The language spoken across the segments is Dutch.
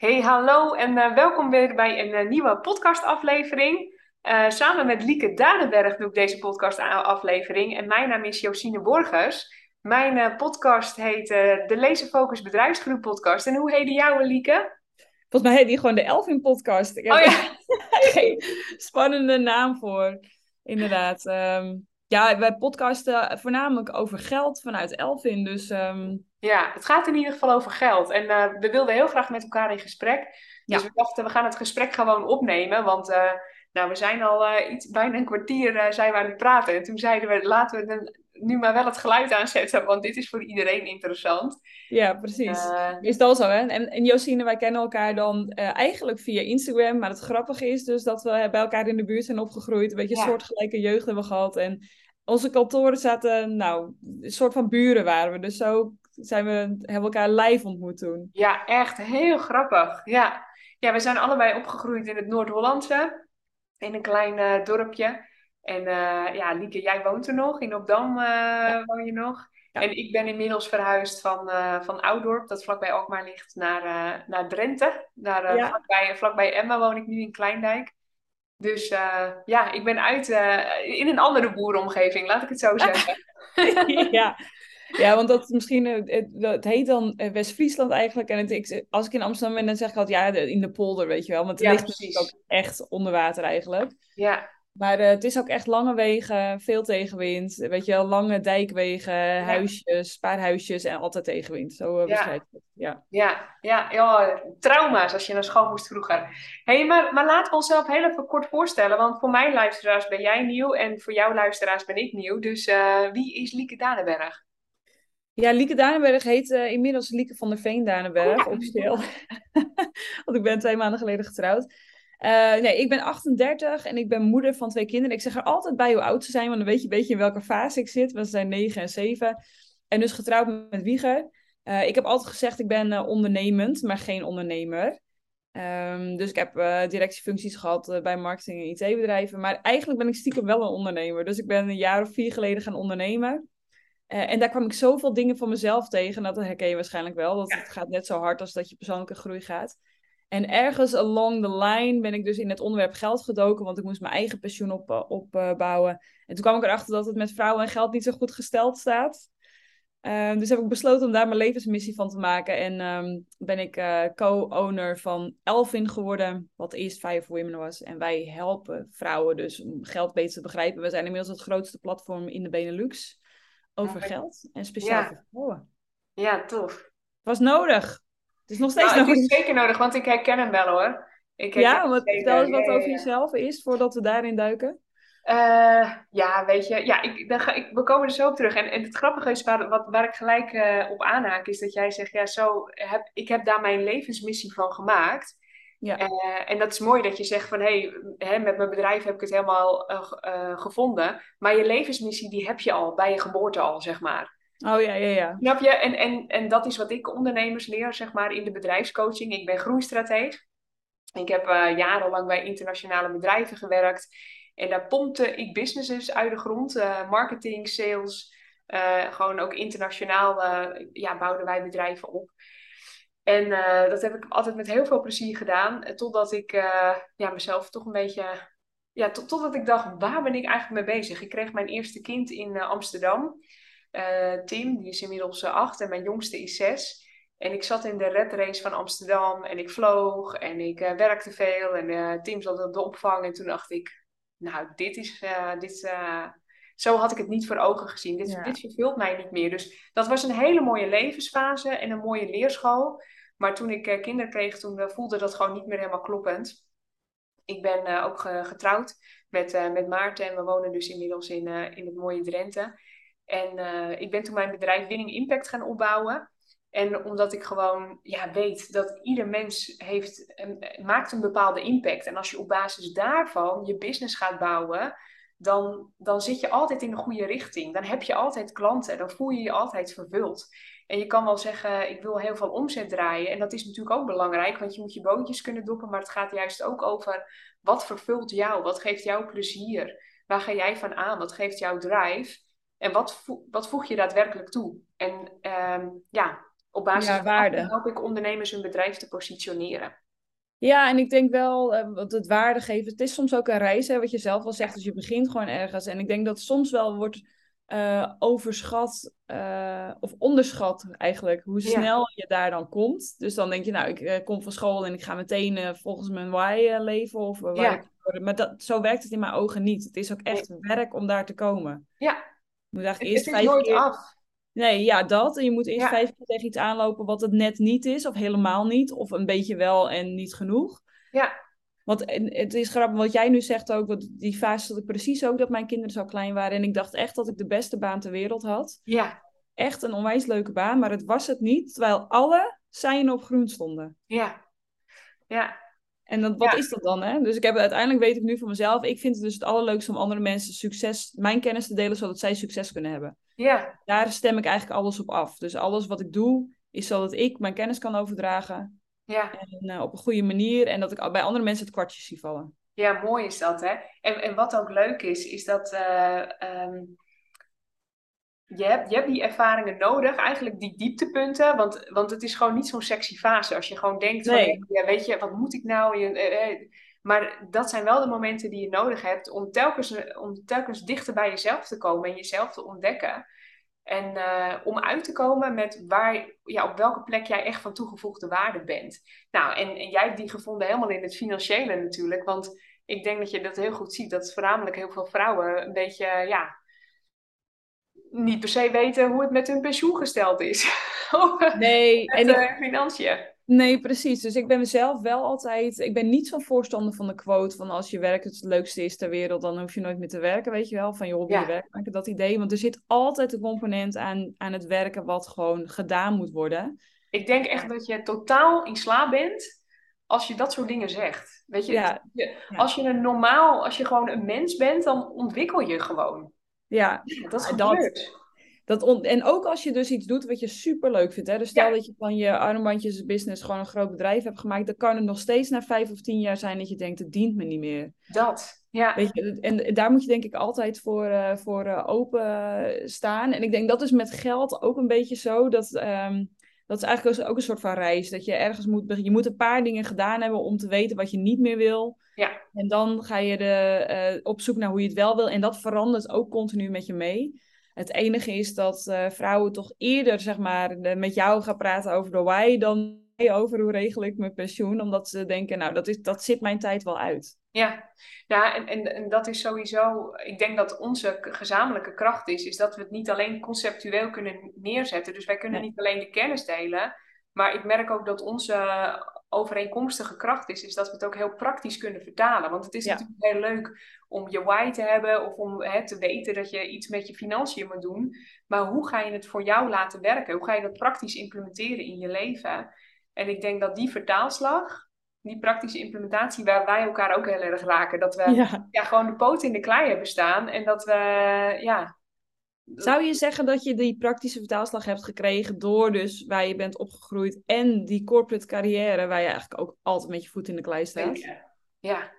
Hey, hallo en uh, welkom weer bij een uh, nieuwe podcastaflevering. Uh, samen met Lieke Dadenberg doe ik deze podcastaflevering en mijn naam is Josine Borgers. Mijn podcast heet de Lezen Focus Bedrijfsgroep podcast. En hoe heet die jouwe, Lieke? Volgens mij heet die gewoon de Elvin podcast. Ik heb oh ja? geen spannende naam voor, inderdaad. Um, ja, wij podcasten voornamelijk over geld vanuit Elvin, dus... Um... Ja, het gaat in ieder geval over geld. En uh, we wilden heel graag met elkaar in gesprek. Dus we dachten, we gaan het gesprek gewoon opnemen. Want uh, nou, we zijn al uh, iets, bijna een kwartier zijn we aan het praten. En toen zeiden we, laten we nu maar wel het geluid aanzetten. Want dit is voor iedereen interessant. Ja, precies. is dat zo, hè? En, en Josine, wij kennen elkaar dan eigenlijk via Instagram. Maar het grappige is dus dat we bij elkaar in de buurt zijn opgegroeid. Een beetje een soortgelijke jeugd hebben gehad. En onze kantoren zaten, nou, een soort van buren waren we. Dus zo zijn we, hebben elkaar live ontmoet toen. Ja, echt heel grappig. Ja, ja we zijn allebei opgegroeid in het Noord-Hollandse. In een klein uh, dorpje. En uh, ja, Lieke, jij woont er nog. In Opdam uh, ja. woon je nog. Ja. En ik ben inmiddels verhuisd van, van Oudorp, dat vlakbij Alkmaar ligt, naar, naar Drenthe. Naar, ja. vlakbij, vlakbij Emma woon ik nu in Kleindijk. Dus uh, ja, ik ben uit uh, in een andere boerenomgeving, laat ik het zo zeggen. ja. ja, want dat misschien, het, het heet dan West-Friesland eigenlijk. En het, als ik in Amsterdam ben, dan zeg ik altijd ja, in de polder, weet je wel. Want het ja, ligt precies. natuurlijk ook echt onder water eigenlijk. Ja. Maar uh, het is ook echt lange wegen, veel tegenwind. Weet je wel, lange dijkwegen, ja. huisjes, spaarhuisjes en altijd tegenwind. Zo uh, beschrijf ik het. Ja. Ja, ja, ja, trauma's als je naar school moest vroeger. hey, maar, maar laten we onszelf heel even kort voorstellen. Want voor mijn luisteraars ben jij nieuw en voor jouw luisteraars ben ik nieuw. Dus uh, wie is Lieke Danenberg? Ja, Lieke Danenberg heet inmiddels Lieke van der Veen Danenberg, oh, ja. officieel. want ik ben twee maanden geleden getrouwd. Uh, nee, ik ben 38 en ik ben moeder van twee kinderen. Ik zeg er altijd bij hoe oud ze zijn, want dan weet je een beetje in welke fase ik zit. Want ze zijn 9 en 7. En dus getrouwd met Wieger. Uh, ik heb altijd gezegd, ik ben uh, ondernemend, maar geen ondernemer. Um, dus ik heb directiefuncties gehad bij marketing- en IT-bedrijven. Maar eigenlijk ben ik stiekem wel een ondernemer. Dus ik ben een jaar of vier geleden gaan ondernemen. en daar kwam ik zoveel dingen van mezelf tegen. Dat herken je waarschijnlijk wel. Dat het gaat net zo hard als dat je persoonlijke groei gaat. En ergens along the line ben ik dus in het onderwerp geld gedoken, want ik moest mijn eigen pensioen opbouwen. Op, uh, en toen kwam ik erachter dat het met vrouwen en geld niet zo goed gesteld staat. Uh, dus heb ik besloten om daar mijn levensmissie van te maken. En um, ben ik uh, co-owner van Elvin geworden, wat eerst Five Women was. En wij helpen vrouwen dus om geld beter te begrijpen. We zijn inmiddels het grootste platform in de Benelux over ja, geld en speciaal ja. voor vrouwen. Ja, tof. Was nodig. Is nog steeds nou, nodig. Het is zeker nodig, want ik herken hem wel hoor. Ik ja, wat, vertel eens wat over jezelf is voordat we daarin duiken. Uh, ja, weet je, ja, ik, dan ga, ik, we komen er zo op terug. En, en het grappige is, waar, wat, waar ik gelijk uh, op aanhaak, is dat jij zegt, ja, zo heb, ik heb daar mijn levensmissie van gemaakt. Ja. Uh, en dat is mooi dat je zegt van, hé, hey, met mijn bedrijf heb ik het helemaal gevonden. Maar je levensmissie, die heb je al, bij je geboorte al, zeg maar. Oh ja, ja, ja. Snap je? En, en, en dat is wat ik ondernemers leer, zeg maar, in de bedrijfscoaching. Ik ben groeistrateeg. Ik heb uh, jarenlang bij internationale bedrijven gewerkt. En daar pompte ik businesses uit de grond. Uh, marketing, sales. Uh, gewoon ook internationaal ja, bouwden wij bedrijven op. En dat heb ik altijd met heel veel plezier gedaan. Totdat ik ja, mezelf toch een beetje... Ja, tot, totdat ik dacht, waar ben ik eigenlijk mee bezig? Ik kreeg mijn eerste kind in Amsterdam. Uh, Tim, die is inmiddels uh, acht en mijn jongste is zes. En ik zat in de red race van Amsterdam en ik vloog en ik uh, werkte veel. En Tim zat op de opvang en toen dacht ik, nou, dit is, dit, zo had ik het niet voor ogen gezien. Dit, ja. dit vervult mij niet meer. Dus dat was een hele mooie levensfase en een mooie leerschool. Maar toen ik kinderen kreeg, toen voelde dat gewoon niet meer helemaal kloppend. Ik ben ook getrouwd met, met Maarten en we wonen dus inmiddels in, in het mooie Drenthe. En uh, ik ben toen mijn bedrijf Winning Impact gaan opbouwen. En omdat ik gewoon ja, weet dat ieder mens heeft, maakt een bepaalde impact. En als je op basis daarvan je business gaat bouwen, dan, dan zit je altijd in de goede richting. Dan heb je altijd klanten. Dan voel je je altijd vervuld. En je kan wel zeggen, ik wil heel veel omzet draaien. En dat is natuurlijk ook belangrijk, want je moet je boontjes kunnen doppen. Maar het gaat juist ook over, wat vervult jou? Wat geeft jou plezier? Waar ga jij van aan? Wat geeft jou drive? En wat, vo wat voeg je daadwerkelijk toe? En um, ja, Op basis Ja, van waarde. help ik ondernemers hun bedrijf te positioneren. Ja, en ik denk wel, wat het waarde geven, het is soms ook een reis, hè, wat je zelf al zegt, dus je begint gewoon ergens. En ik denk dat soms wel wordt eh, overschat eh, of onderschat eigenlijk, hoe Ja. snel je daar dan komt. Dus dan denk je, nou, ik kom van school en ik ga meteen volgens mijn why leven of waar Ja. ik Maar dat, zo werkt het in mijn ogen niet. Het is ook echt werk om daar te komen. Ja, Je moet eigenlijk het, eerst het is vijf nooit keer... af. Nee, ja, dat. En je moet eerst Ja. vijf keer tegen iets aanlopen wat het net niet is, of helemaal niet, of een beetje wel en niet genoeg. Ja, Want het is grappig, wat jij nu zegt ook, want die fase zat ik precies ook, dat mijn kinderen zo klein waren. En ik dacht echt dat ik de beste baan ter wereld had. ja, Echt een onwijs leuke baan, maar het was het niet, terwijl alle seinen op groen stonden. ja, ja, En dat, wat Ja. is dat dan, hè? Dus ik heb, uiteindelijk weet ik nu van mezelf, ik vind het dus het allerleukste om andere mensen succes, mijn kennis te delen, zodat zij succes kunnen hebben. ja, Daar stem ik eigenlijk alles op af. Dus alles wat ik doe, is zodat ik mijn kennis kan overdragen. ja. En eh, op een goede manier. En dat ik bij andere mensen het kwartje zie vallen. Ja, mooi is dat, hè? En, en wat ook leuk is, is dat eh, ehm, je, hebt, je hebt die ervaringen nodig, eigenlijk die dieptepunten, want, want het is gewoon niet zo'n sexy fase. Als je gewoon denkt van, ja, weet je, wat moet ik nou? Je, eh, eh, maar dat zijn wel de momenten die je nodig hebt om telkens, om telkens dichter bij jezelf te komen en jezelf te ontdekken. En eh, om uit te komen met waar, ja, op welke plek jij echt van toegevoegde waarde bent. Nou, en, en jij hebt die gevonden helemaal in het financiële natuurlijk. Want ik denk dat je dat heel goed ziet. Dat voornamelijk heel veel vrouwen een beetje, ja, niet per se weten hoe het met hun pensioen gesteld is. Nee, met en ik, eh, financiën. nee, precies. Dus ik ben mezelf wel altijd. Ik ben niet zo'n voorstander van de quote van als je werk het leukste is ter wereld, dan hoef je nooit meer te werken, weet je wel. Van je hobby Ja. je werk maken, dat idee. Want er zit altijd een component aan, aan het werken wat gewoon gedaan moet worden. Ik denk echt dat je totaal in slaap bent als je dat soort dingen zegt. Weet je, Ja, je- ja. als je een normaal, als je gewoon een mens bent, dan ontwikkel je gewoon. Ja, Dat Ja, dat-. Dat on- en ook als je dus iets doet wat je super leuk vindt. Hè? Dus stel Ja. dat je van je armbandjes business gewoon een groot bedrijf hebt gemaakt. Dan kan het nog steeds na vijf of tien jaar zijn dat je denkt, het dient me niet meer. Dat. Ja. Weet je, en daar moet je denk ik altijd voor, eh, voor eh, open staan. En ik denk dat is met geld ook een beetje zo. Dat, ehm, dat is eigenlijk ook een soort van reis. Dat je ergens moet. Je moet een paar dingen gedaan hebben om te weten wat je niet meer wil. Ja. En dan ga je de, eh, op zoek naar hoe je het wel wil. En dat verandert ook continu met je mee. Het enige is dat eh, vrouwen toch eerder zeg maar, de- met jou gaan praten over de why dan over hoe regel ik mijn pensioen. Omdat ze denken, nou, dat, is, dat zit mijn tijd wel uit. Ja, ja en, en, en dat is sowieso, ik denk dat onze gezamenlijke kracht is, is dat we het niet alleen conceptueel kunnen neerzetten. Dus wij kunnen Nee. niet alleen de kennis delen, maar ik merk ook dat onze overeenkomstige kracht is, is dat we het ook heel praktisch kunnen vertalen. Want het is Ja. natuurlijk heel leuk om je why te hebben of om hè, te weten dat je iets met je financiën moet doen. Maar hoe ga je het voor jou laten werken? Hoe ga je dat praktisch implementeren in je leven? En ik denk dat die vertaalslag, die praktische implementatie, waar wij elkaar ook heel erg raken. Dat we Ja. ja, gewoon de poot in de klei hebben staan. En dat we, ja... Zou je zeggen dat je die praktische vertaalslag hebt gekregen door dus waar je bent opgegroeid en die corporate carrière waar je eigenlijk ook altijd met je voet in de klei staat? Ja.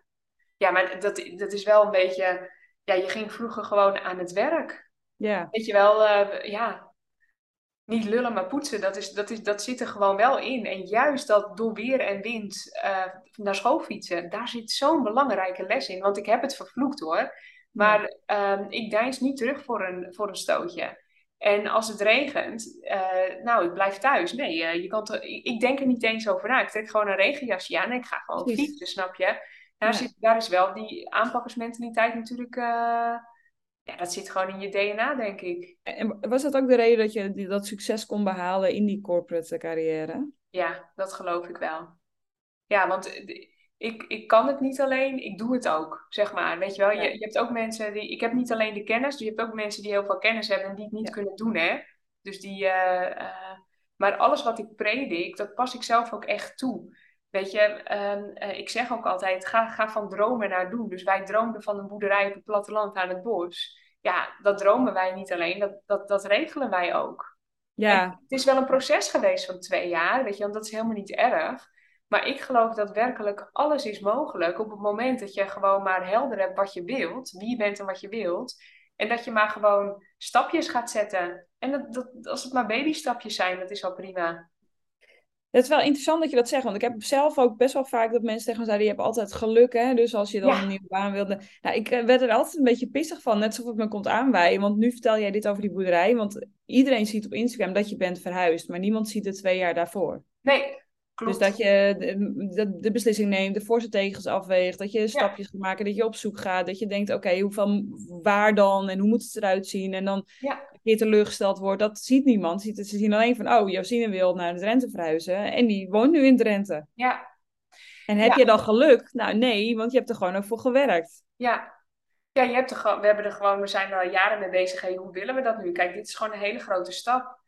Ja, maar dat, dat is wel een beetje... Ja, je ging vroeger gewoon aan het werk. Ja, Weet je wel, eh, ja... Niet lullen, maar poetsen, dat, is, dat, is, dat zit er gewoon wel in. En juist dat door weer en wind eh, naar school fietsen, daar zit zo'n belangrijke les in. Want ik heb het vervloekt hoor. Maar ehm, ik deins niet terug voor een, voor een stootje. En als het regent, eh, nou, ik blijf thuis. Nee, eh, je kan toch- ik, ik denk er niet eens over na. Ik trek gewoon een regenjasje aan en ik ga gewoon Precies. fietsen, snap je? Daar, Ja. zit, daar is wel die aanpakkersmentaliteit natuurlijk... eh, ja, dat zit gewoon in je DNA, denk ik. en was dat ook de reden dat je dat succes kon behalen in die corporate carrière? Ja, dat geloof ik wel. Ja, want ik, ik kan het niet alleen, ik doe het ook, zeg maar. Weet je wel, Ja. je, je hebt ook mensen die... Ik heb niet alleen de kennis, dus je hebt ook mensen die heel veel kennis hebben en die het niet Ja. kunnen doen, hè. Dus die... eh, eh, maar alles wat ik predik, dat pas ik zelf ook echt toe. Weet je, ehm, eh, ik zeg ook altijd, ga, ga van dromen naar doen. Dus wij droomden van een boerderij op het platteland aan het bos. Ja, dat dromen wij niet alleen, dat, dat, dat regelen wij ook. Ja, Het is wel een proces geweest van twee jaar, weet je, want dat is helemaal niet erg. Maar ik geloof dat werkelijk alles is mogelijk op het moment dat je gewoon maar helder hebt wat je wilt, wie je bent en wat je wilt. En dat je maar gewoon stapjes gaat zetten. En dat, dat, als het maar babystapjes zijn, dat is wel prima. Het is wel interessant dat je dat zegt, want ik heb zelf ook best wel vaak dat mensen tegen me zeiden, je hebt altijd geluk, hè? Dus als je dan een nieuwe baan wilde... Nou, ik eh, werd er altijd een beetje pissig van, net alsof het me komt aanwijden, want nu vertel jij dit over die boerderij, want iedereen ziet op Instagram dat je bent verhuisd, maar niemand ziet het twee jaar daarvoor. Nee, dus dat je de, de, beslissing neemt, de voorste tegens afweegt, dat je stapjes gaat maken, dat je op zoek gaat, dat je denkt, oké, hoeveel, waar dan en hoe moet het eruit zien? En dan ja. een keer teleurgesteld wordt, dat ziet niemand. Ze zien alleen van, oh, Josine wil naar Drenthe verhuizen en die woont nu in Drenthe. Ja. En heb je dan geluk? Nou, nee, want je hebt er gewoon ook voor gewerkt. Ja. Ja, je hebt er, we, hebben er gewoon, we zijn er al jaren mee bezig. Hey, hoe willen we dat nu? Kijk, dit is gewoon een hele grote stap.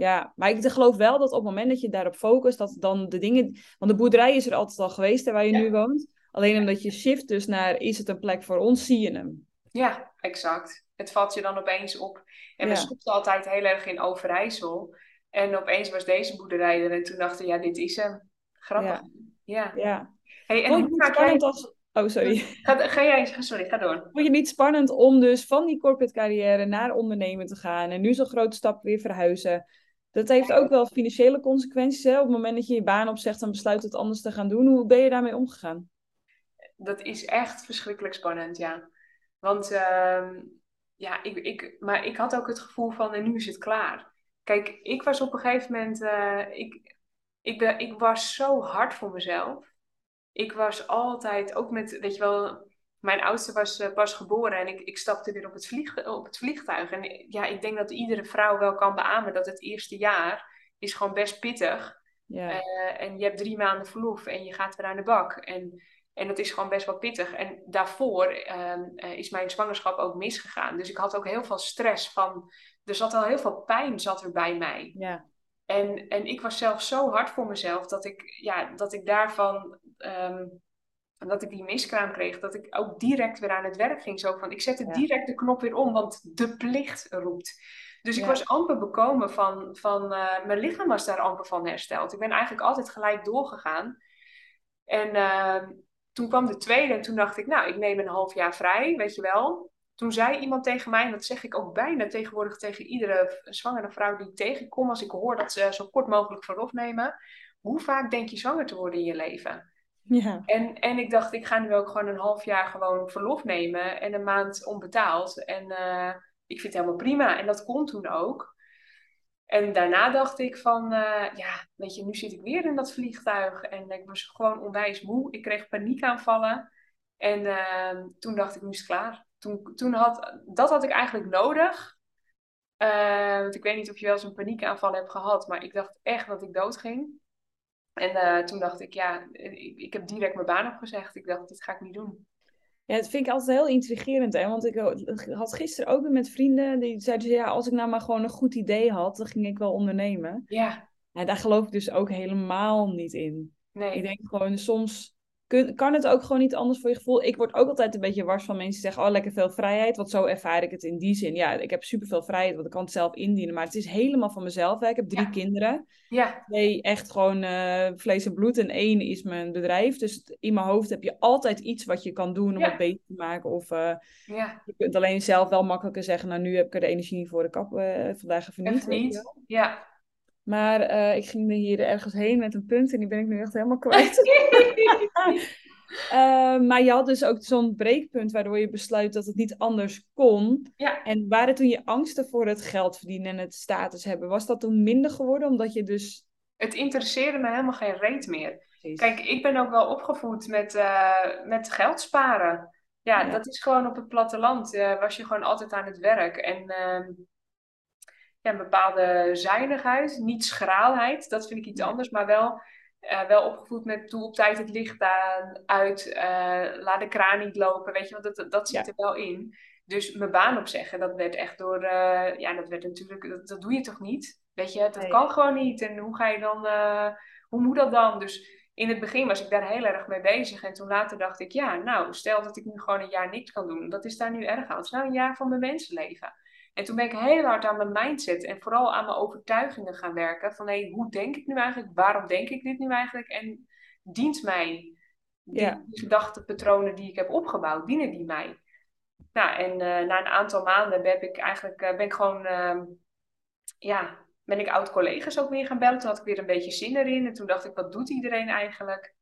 Ja, maar ik geloof wel dat op het moment dat je daarop focust, dat dan de dingen. Want de boerderij is er altijd al geweest, hè, waar je nu woont. Alleen omdat je shift dus naar is het een plek voor ons, zie je hem. Ja, exact. Het valt je dan opeens op. En we schopten altijd heel erg in Overijssel. En opeens was deze boerderij er. En toen dachten ja, dit is hem. Grappig. Ja. ja. Hey, en hoe maak jij... Als... Oh, sorry. Ga, ga jij, sorry, ga door. Vond je niet spannend om dus van die corporate carrière naar ondernemen te gaan en nu zo'n grote stap weer verhuizen? Dat heeft ook wel financiële consequenties. Hè? Op het moment dat je je baan opzegt en besluit het anders te gaan doen. Hoe ben je daarmee omgegaan? Dat is echt verschrikkelijk spannend, ja. Want uh, ja, ik, ik, maar ik had ook het gevoel van, en nu is het klaar. Kijk, ik was op een gegeven moment, uh, ik, ik, ben, ik was zo hard voor mezelf. Ik was altijd, ook met, weet je wel, mijn oudste was uh, pas geboren en ik, ik stapte weer op het, vlieg, op het vliegtuig. En ja, ik denk dat iedere vrouw wel kan beamen dat het eerste jaar is gewoon best pittig. Ja. Uh, en je hebt drie maanden verlof en je gaat weer aan de bak. En, en dat is gewoon best wel pittig. En daarvoor uh, is mijn zwangerschap ook misgegaan. Dus ik had ook heel veel stress van... Er zat al heel veel pijn zat er bij mij. Ja. En, en ik was zelf zo hard voor mezelf dat ik, ja, dat ik daarvan... Um, dat ik die miskraam kreeg, dat ik ook direct weer aan het werk ging. Zo van, ik zette direct de knop weer om, want de plicht roept. Dus ik was amper bekomen van, van uh, mijn lichaam was daar amper van hersteld. Ik ben eigenlijk altijd gelijk doorgegaan. En uh, toen kwam de tweede en toen dacht ik, nou, ik neem een half jaar vrij, weet je wel. Toen zei iemand tegen mij, en dat zeg ik ook bijna tegenwoordig tegen iedere zwangere vrouw die ik tegenkom, als ik hoor dat ze zo kort mogelijk verlof nemen. Hoe vaak denk je zwanger te worden in je leven? Ja. En, en ik dacht, ik ga nu ook gewoon een half jaar gewoon verlof nemen en een maand onbetaald. En uh, ik vind het helemaal prima. En dat kon toen ook. En daarna dacht ik van, uh, ja, weet je, nu zit ik weer in dat vliegtuig. En ik was gewoon onwijs moe. Ik kreeg paniekaanvallen. En uh, toen dacht ik, nu is het klaar. Toen, toen had, dat had ik eigenlijk nodig. want ik weet niet of je wel eens een paniekaanval hebt gehad. Maar ik dacht echt dat ik doodging. En uh, toen dacht ik, ja, ik, ik, heb direct mijn baan opgezegd. Ik dacht, dit ga ik niet doen. Ja, dat vind ik altijd heel intrigerend, hè. Want ik had gisteren ook met vrienden, die zeiden, ja, als ik nou maar gewoon een goed idee had, dan ging ik wel ondernemen. Ja. En daar geloof ik dus ook helemaal niet in. Nee. Ik denk gewoon, soms kun, kan het ook gewoon niet anders voor je gevoel. Ik word ook altijd een beetje wars van mensen die zeggen, oh, lekker veel vrijheid. Want zo ervaar ik het in die zin. Ja, ik heb superveel vrijheid, want ik kan het zelf indienen. Maar het is helemaal van mezelf. Hè. Ik heb drie kinderen. Ja. Twee echt gewoon uh, vlees en bloed. En één is mijn bedrijf. Dus in mijn hoofd heb je altijd iets wat je kan doen om het beter te maken. Of uh, ja. je kunt alleen zelf wel makkelijker zeggen, nou, nu heb ik er de energie niet voor de kap. Uh, vandaag even niet. Even niet, ja. Maar uh, ik ging hier ergens heen met een punt en die ben ik nu echt helemaal kwijt. uh, maar je had dus ook zo'n breekpunt waardoor je besluit dat het niet anders kon. Ja. En waren toen je angsten voor het geld verdienen en het status hebben, was dat toen minder geworden omdat je dus... Het interesseerde me helemaal geen reet meer. Kijk, ik ben ook wel opgevoed met, uh, met geld sparen. Ja, ja, dat is gewoon op het platteland. was je gewoon altijd aan het werk. En ehm, ja, een bepaalde zuinigheid, niet schraalheid, dat vind ik iets anders, maar wel, uh, wel opgevoed met doe op tijd het licht aan, uit, uh, laat de kraan niet lopen, weet je, want dat, dat zit er wel in. Dus mijn baan opzeggen, dat werd echt door, uh, ja, dat werd natuurlijk, dat, dat, doe je toch niet? Weet je, dat kan gewoon niet. En hoe ga je dan, hoe moet dat dan? Dus in het begin was ik daar heel erg mee bezig. En toen later dacht ik, ja, nou, stel dat ik nu gewoon een jaar niks kan doen. Dat is daar nu erg aan. Het is nou een jaar van mijn mensenleven. En toen ben ik heel hard aan mijn mindset en vooral aan mijn overtuigingen gaan werken. Van hé, hoe denk ik nu eigenlijk? Waarom denk ik dit nu eigenlijk? En dient mij die, ja. die gedachtepatronen die ik heb opgebouwd, dienen die mij? Nou, en uh, na een aantal maanden ben ik eigenlijk uh, ben ik gewoon uh, ja, ben ik oud-collega's ook weer gaan bellen. Toen had ik weer een beetje zin erin. En toen dacht ik, wat doet iedereen eigenlijk?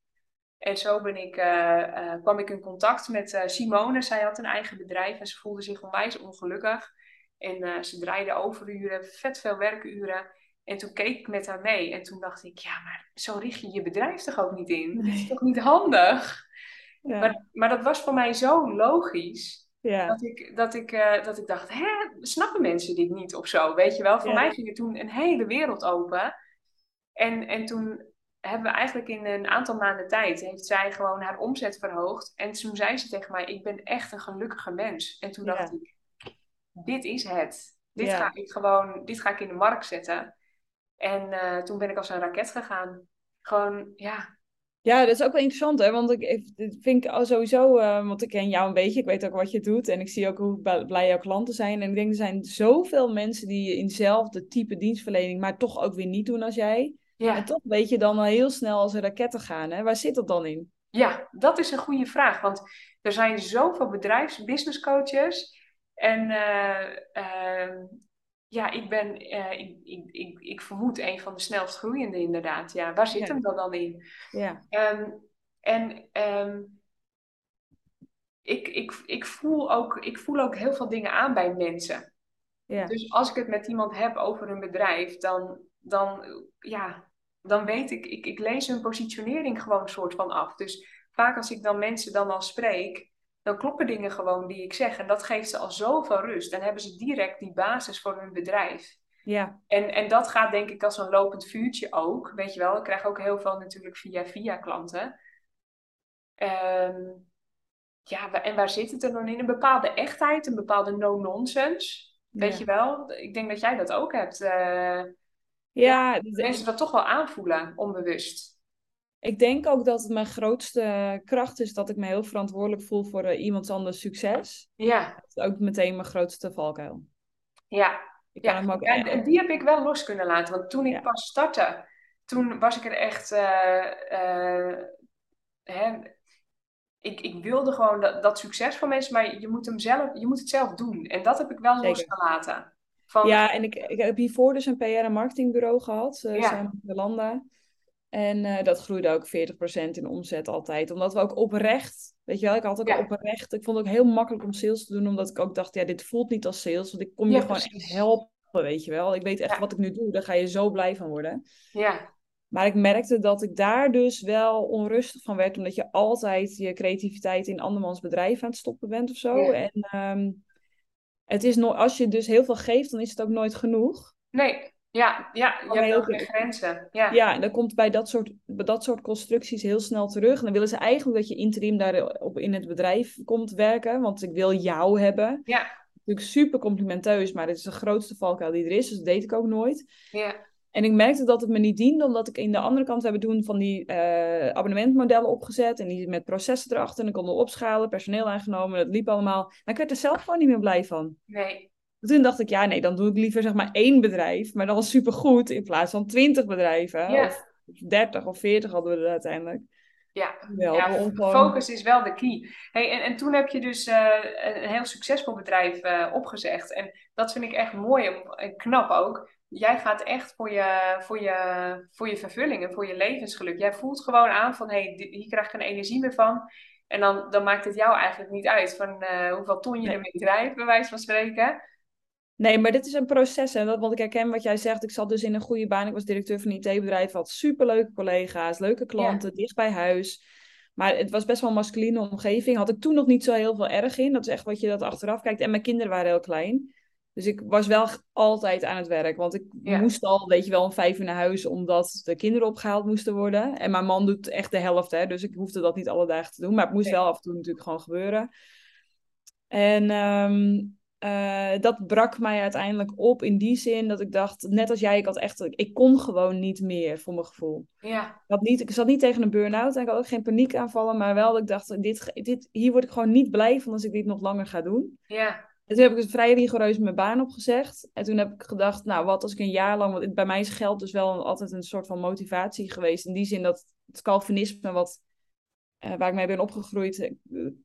En zo ben ik, uh, kwam ik in contact met Simone. Zij had een eigen bedrijf en ze voelde zich onwijs ongelukkig. En ze draaide overuren, vet veel werkuren. En toen keek ik met haar mee. En toen dacht ik, ja, maar zo richt je je bedrijf toch ook niet in? Dat is toch niet handig? Ja. Maar, maar dat was voor mij zo logisch. Ja. Dat, ik, dat, ik, uh, dat ik dacht, hè, snappen mensen dit niet of zo? Weet je wel, voor mij ging er toen een hele wereld open. En, en toen hebben we eigenlijk in een aantal maanden tijd, heeft zij gewoon haar omzet verhoogd. En toen zei ze tegen mij, ik ben echt een gelukkige mens. En toen dacht ik, dit is het. Dit, ga ik gewoon, dit ga ik in de markt zetten. En uh, toen ben ik als een raket gegaan. Gewoon, ja, ja, dat is ook wel interessant, hè? Want ik, ik vind ik sowieso, uh, want ik ken jou een beetje, ik weet ook wat je doet en ik zie ook hoe blij jouw klanten zijn. En ik denk, er zijn zoveel mensen die in hetzelfde type dienstverlening, maar toch ook weer niet doen als jij. Ja. En toch weet je dan al heel snel als er raketten gaan, hè? Waar zit dat dan in? Ja, dat is een goede vraag, want er zijn zoveel bedrijfs, business coaches en uh, ja, ik ben, uh, ik, ik, ik, ik, vermoed een van de snelst groeiende inderdaad. Ja, waar zit hem dat dan in? Ja. Um, en um, ik, ik, ik, voel ook, ik voel ook heel veel dingen aan bij mensen. Ja. Dus als ik het met iemand heb over een bedrijf, dan, dan, ja, dan weet ik, ik, ik lees hun positionering gewoon een soort van af. Dus vaak als ik dan mensen dan al spreek, dan kloppen dingen gewoon die ik zeg. En dat geeft ze al zoveel rust. Dan hebben ze direct die basis voor hun bedrijf. Ja. En, en dat gaat denk ik als een lopend vuurtje ook. Weet je wel, ik krijg ook heel veel natuurlijk via via klanten. Um, ja, en waar zit het er dan in? Een bepaalde echtheid, een bepaalde no-nonsense. Weet je wel? Ik denk dat jij dat ook hebt. Uh, ja, ja mensen dat toch wel aanvoelen, onbewust. Ik denk ook dat het mijn grootste kracht is dat ik me heel verantwoordelijk voel voor uh, iemand anders succes. Ja. Dat is ook meteen mijn grootste valkuil. Ja. Ik ja. Hem ook ja, en die heb ik wel los kunnen laten. Want toen ik pas startte, toen was ik er echt. Uh, uh, hè, ik, ik wilde gewoon dat, dat succes van mensen, maar je moet, hem zelf, je moet het zelf doen. En dat heb ik wel Zeker. losgelaten. Van... Ja, en ik, ik heb hiervoor dus een PR- en marketingbureau gehad, uh, ja. samen met Jolanda. En uh, dat groeide ook 40% in omzet altijd. Omdat we ook oprecht, weet je wel, ik had ook oprecht. Ik vond het ook heel makkelijk om sales te doen, omdat ik ook dacht, ja, dit voelt niet als sales. Want ik kom je gewoon echt helpen, weet je wel. Ik weet echt wat ik nu doe, daar ga je zo blij van worden. Ja. Maar ik merkte dat ik daar dus wel onrustig van werd, omdat je altijd je creativiteit in andermans bedrijf aan het stoppen bent of zo. En um, het is no als je dus heel veel geeft, dan is het ook nooit genoeg. Nee. Ja, ja je hebt ook geen grenzen. Ja. ja, en dan komt bij dat soort, bij dat soort constructies heel snel terug. En dan willen ze eigenlijk dat je interim daarop in het bedrijf komt werken. Want ik wil jou hebben. Ja. Natuurlijk super complimenteus, maar het is de grootste valkuil die er is. Dus dat deed ik ook nooit. Ja. En ik merkte dat het me niet diende, omdat ik in de andere kant hebben doen van die uh, abonnementmodellen opgezet. En die met processen erachter. En ik kon opschalen, personeel aangenomen. Dat liep allemaal. Maar ik werd er zelf gewoon niet meer blij van. Nee. Toen dacht ik, ja, nee, dan doe ik liever zeg maar één bedrijf, maar dan was supergoed in plaats van twintig bedrijven. Ja. Of dertig of veertig hadden we er uiteindelijk. Ja, ja focus is wel de key. Hey, en, en toen heb je dus uh, een heel succesvol bedrijf uh, opgezegd. En dat vind ik echt mooi en knap ook. Jij gaat echt voor je, voor je, voor je vervulling en voor je levensgeluk. Jij voelt gewoon aan van, hé, hey, hier krijg ik een energie meer van. En dan, dan maakt het jou eigenlijk niet uit van uh, hoeveel ton je nee. ermee drijft, bij wijze van spreken. Nee, maar dit is een proces. En dat, want ik herken wat jij zegt. Ik zat dus in een goede baan. Ik was directeur van een IT-bedrijf. Had superleuke collega's, leuke klanten, dicht bij huis. Maar het was best wel een masculine omgeving. Had ik toen nog niet zo heel veel erg in. Dat is echt wat je dat achteraf kijkt. En mijn kinderen waren heel klein. Dus ik was wel altijd aan het werk. Want ik moest al, weet je wel, om vijf uur naar huis. Omdat de kinderen opgehaald moesten worden. En mijn man doet echt de helft, hè. Dus ik hoefde dat niet alle dagen te doen. Maar het moest wel af en toe natuurlijk gewoon gebeuren. En um, uh, dat brak mij uiteindelijk op in die zin dat ik dacht, net als jij, ik had echt, ik kon gewoon niet meer voor mijn gevoel. Ja. Ik, had niet, ik zat niet tegen een burn-out en ik had ook geen paniekaanvallen, maar wel dat ik dacht, dit, dit, hier word ik gewoon niet blij van als ik dit nog langer ga doen. Ja. En toen heb ik vrij rigoureus mijn baan opgezegd. En toen heb ik gedacht, nou wat als ik een jaar lang, want bij mij is geld dus wel altijd een soort van motivatie geweest. In die zin dat het Calvinisme wat uh, waar ik mee ben opgegroeid, eh,